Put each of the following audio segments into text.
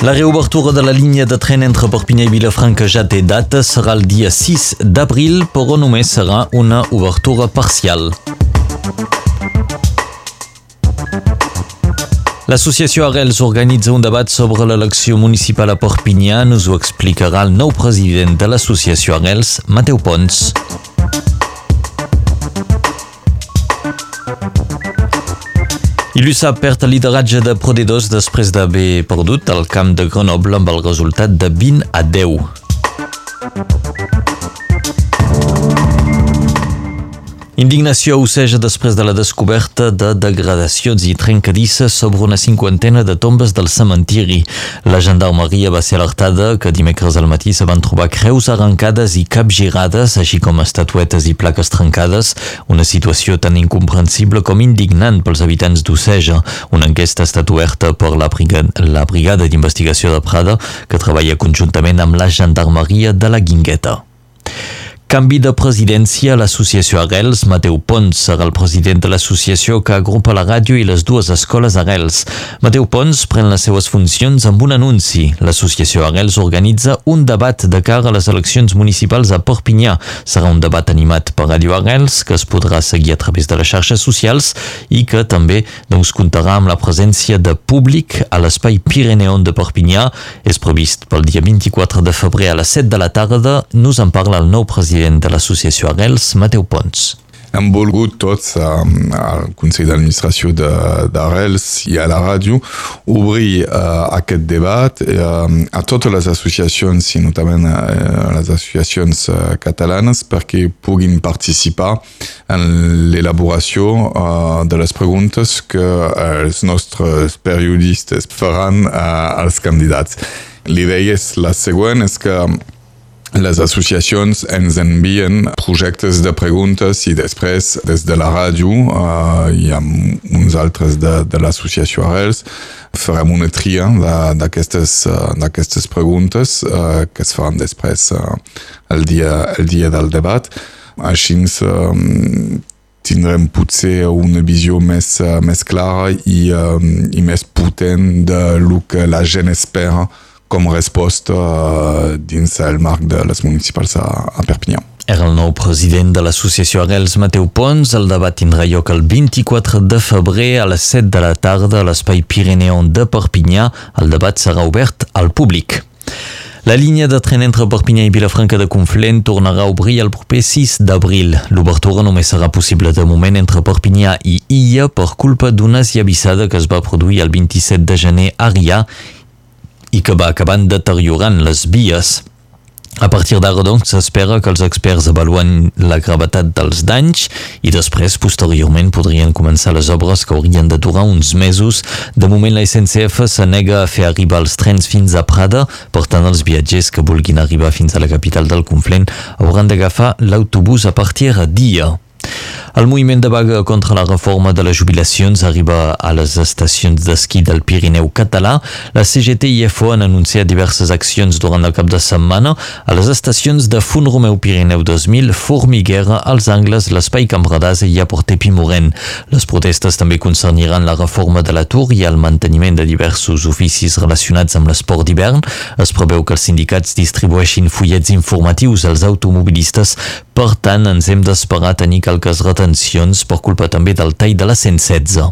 La reobertura de la línia de tren entre Perpinyà i Vilafranca ja té data, serà el dia 6 d'abril, però només serà una obertura parcial. L'associació Arrels organitza un debat sobre l'elecció municipal a Perpinyà. Nos ho explicarà el nou president de l'associació Arrels, Mateu Pons. L'USA perd el lideratge de Prode2 després d'haver perdut el camp de Grenoble amb el resultat de 20 a 10. Indignació osseja després de la descoberta de degradacions i trencadisses sobre una cinquantena de tombes del cementiri. La gendarmeria va ser alertada que dimecres al matí se van trobar creus arrencades i capgirades, així com estatuetes i plaques trencades, una situació tan incomprensible com indignant pels habitants d'Osseja. Una enquesta ha estat oberta per la brigada, la brigada d'investigació de Prada, que treballa conjuntament amb la gendarmeria de la Guingueta. Canvi de presidència l'associació Arrels. Mateu Pons serà el president de l'associació que agrupa la ràdio i les dues escoles Arrels. Mateu Pons pren les seues funcions amb un anunci. L'associació Arrels organitza un debat de cara a les eleccions municipals a Perpinyà. Serà un debat animat per Ràdio Arrels que es podrà seguir a través de les xarxes socials i que també doncs, comptarà amb la presència de públic a l'espai Pireneon de Perpinyà. És previst pel dia 24 de febrer a les 7 de la tarda. Nos en parla el nou president president de l'associació Arrels, Mateu Pons. Hem volgut tots um, al Consell d'Administració d'Arrels i a la ràdio obrir uh, aquest debat uh, a totes les associacions i notablement uh, les associacions uh, catalanes perquè puguin participar en l'elaboració uh, de les preguntes que els nostres periodistes faran uh, als candidats. L'idea és la següent, és que les associacions ens envien projectes de preguntes i després des de la ràdio uh, i amb uns altres de, de l'associació Arrels farem una tria d'aquestes uh, preguntes uh, que es faran després uh, el, dia, el dia del debat. Així uh, tindrem potser una visió més, uh, més clara i, uh, i més potent de lo que la gent espera com resposta uh, dins el marc de les municipals a, a Perpinyà. Era el nou president de l'associació Arrels, Mateu Pons. El debat tindrà lloc el 24 de febrer a les 7 de la tarda a l'espai Pireneon de Perpinyà. El debat serà obert al públic. La línia de tren entre Perpinyà i Vilafranca de Conflent tornarà a obrir el proper 6 d'abril. L'obertura només serà possible de moment entre Perpinyà i Illa per culpa d'una esllavissada que es va produir el 27 de gener a Rià i que va acabant deteriorant les vies. A partir d'ara, doncs, s'espera que els experts avaluen la gravetat dels danys i després, posteriorment, podrien començar les obres que haurien de durar uns mesos. De moment, la SNCF se nega a fer arribar els trens fins a Prada, per tant, els viatgers que vulguin arribar fins a la capital del Conflent hauran d'agafar l'autobús a partir dia. El moviment de vaga contra la reforma de les jubilacions arriba a les estacions d'esquí del Pirineu català. La CGT i FO han anunciat diverses accions durant el cap de setmana a les estacions de Font Romeu Pirineu 2000, Formiguera, als Angles, l'Espai Campradàs i a Portepí-Morent. Les protestes també concerniran la reforma de l'atur i el manteniment de diversos oficis relacionats amb l'esport d'hivern. Es preveu que els sindicats distribueixin fullets informatius als automobilistes, per tant ens hem d'esperar tenir calques retencions per culpa també del tall de la 116.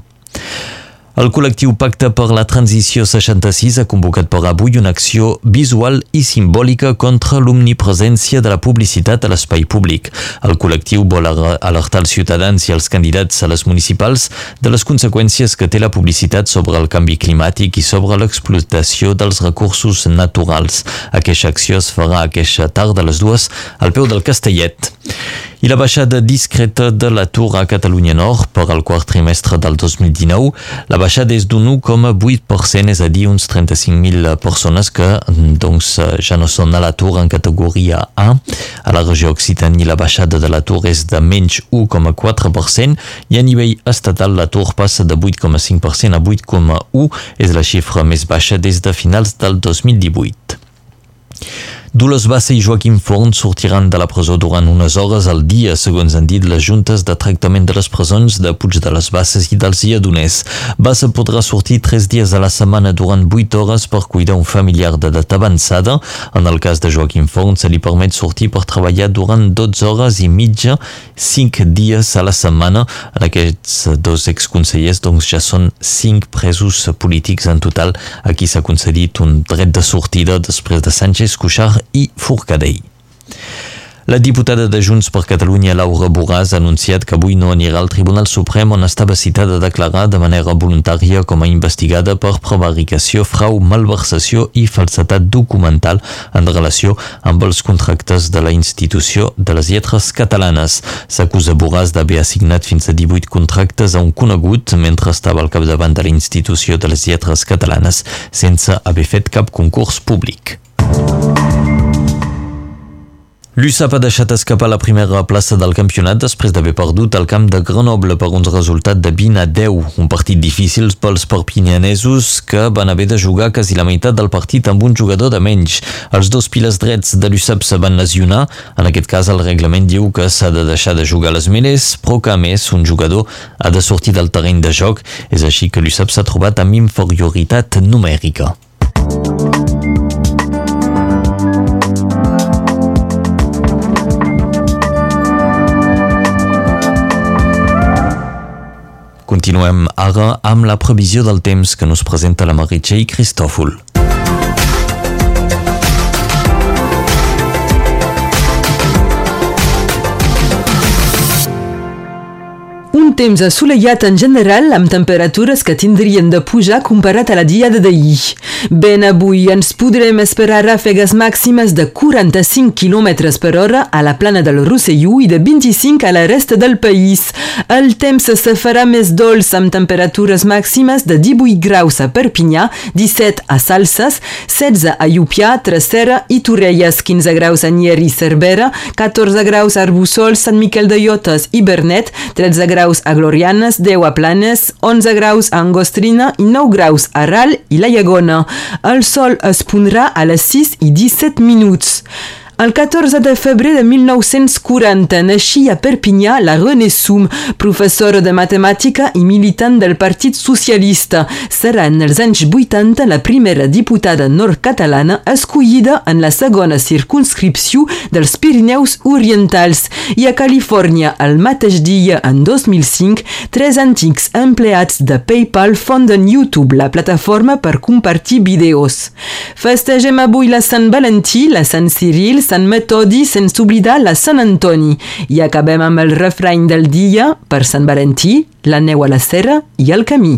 El col·lectiu Pacte per la Transició 66 ha convocat per avui una acció visual i simbòlica contra l'omnipresència de la publicitat a l'espai públic. El col·lectiu vol alertar els ciutadans i els candidats a les municipals de les conseqüències que té la publicitat sobre el canvi climàtic i sobre l'explotació dels recursos naturals. Aquesta acció es farà aquesta tarda a les dues al peu del Castellet. I la baixada discreta de l'atur a Catalunya Nord per al quart trimestre del 2019. La baixada és d'un 1,8%, és a dir, uns 35.000 persones que doncs, ja no són a l'atur en categoria A. A la regió Occitània la baixada de l'atur és de menys 1,4% i a nivell estatal l'atur passa de 8,5% a 8,1%. És la xifra més baixa des de finals del 2018. Dolors Bassa i Joaquim Forn sortiran de la presó durant unes hores al dia, segons han dit les juntes de tractament de les presons de Puig de les Basses i dels Lledoners. Bassa podrà sortir tres dies a la setmana durant vuit hores per cuidar un familiar d'edat avançada. En el cas de Joaquim Forn se li permet sortir per treballar durant 12 hores i mitja, 5 dies a la setmana. En aquests dos exconsellers doncs, ja són 5 presos polítics en total a qui s'ha concedit un dret de sortida després de Sánchez, Cuixart i Forcadell. La diputada de Junts per Catalunya, Laura Borràs, ha anunciat que avui no anirà al Tribunal Suprem on estava citada a declarar de manera voluntària com a investigada per prevaricació, frau, malversació i falsetat documental en relació amb els contractes de la institució de les lletres catalanes. S'acusa Borràs d'haver assignat fins a 18 contractes a un conegut mentre estava al capdavant de la institució de les lletres catalanes sense haver fet cap concurs públic. L'USAP ha deixat escapar la primera plaça del campionat després d'haver perdut el camp de Grenoble per un resultat de 20 a 10, un partit difícil pels perpinyanesos que van haver de jugar quasi la meitat del partit amb un jugador de menys. Els dos piles drets de l'USAP se van lesionar, en aquest cas el reglament diu que s'ha de deixar de jugar les meles, però que a més un jugador ha de sortir del terreny de joc, és així que l'USAP s'ha trobat amb inferioritat numèrica. Continuem ara amb la previsió del temps que nos presenta la Meritxell Cristòfol. Temps assolellat en general amb temperatures que tindrien de pujar comparat a la diada d'ahir. Ben avui ens podrem esperar ràfegues màximes de 45 km per hora a la plana del Rosselló i de 25 a la resta del país. El temps se farà més dolç amb temperatures màximes de 18 graus a Perpinyà, 17 a Salses, 16 a Llupià, Tresserra i Torrelles, 15 graus a Nier i Cervera, 14 graus a Arbusol, Sant Miquel de Llotes i Bernet, 13 graus a Glorianes, 10 a Planes, 11 graus a Angostrina i 9 graus a Ral i la Llagona. El sol es pondrà a les 6 i 17 minuts. El 14 de febrer de 1940 naixia a Perpinyà la René Sum, professora de matemàtica i militant del Partit Socialista. Serà en els anys 80 la primera diputada nord-catalana escollida en la segona circunscripció dels Pirineus Orientals. I a Califòrnia, el mateix dia, en 2005, tres antics empleats de PayPal fonden YouTube, la plataforma per compartir vídeos. Festegem avui la Sant Valentí, la Sant Ciril, Sant Metodi sense oblidar la Sant Antoni. I acabem amb el refrany del dia per Sant Valentí, la neu a la serra i el camí.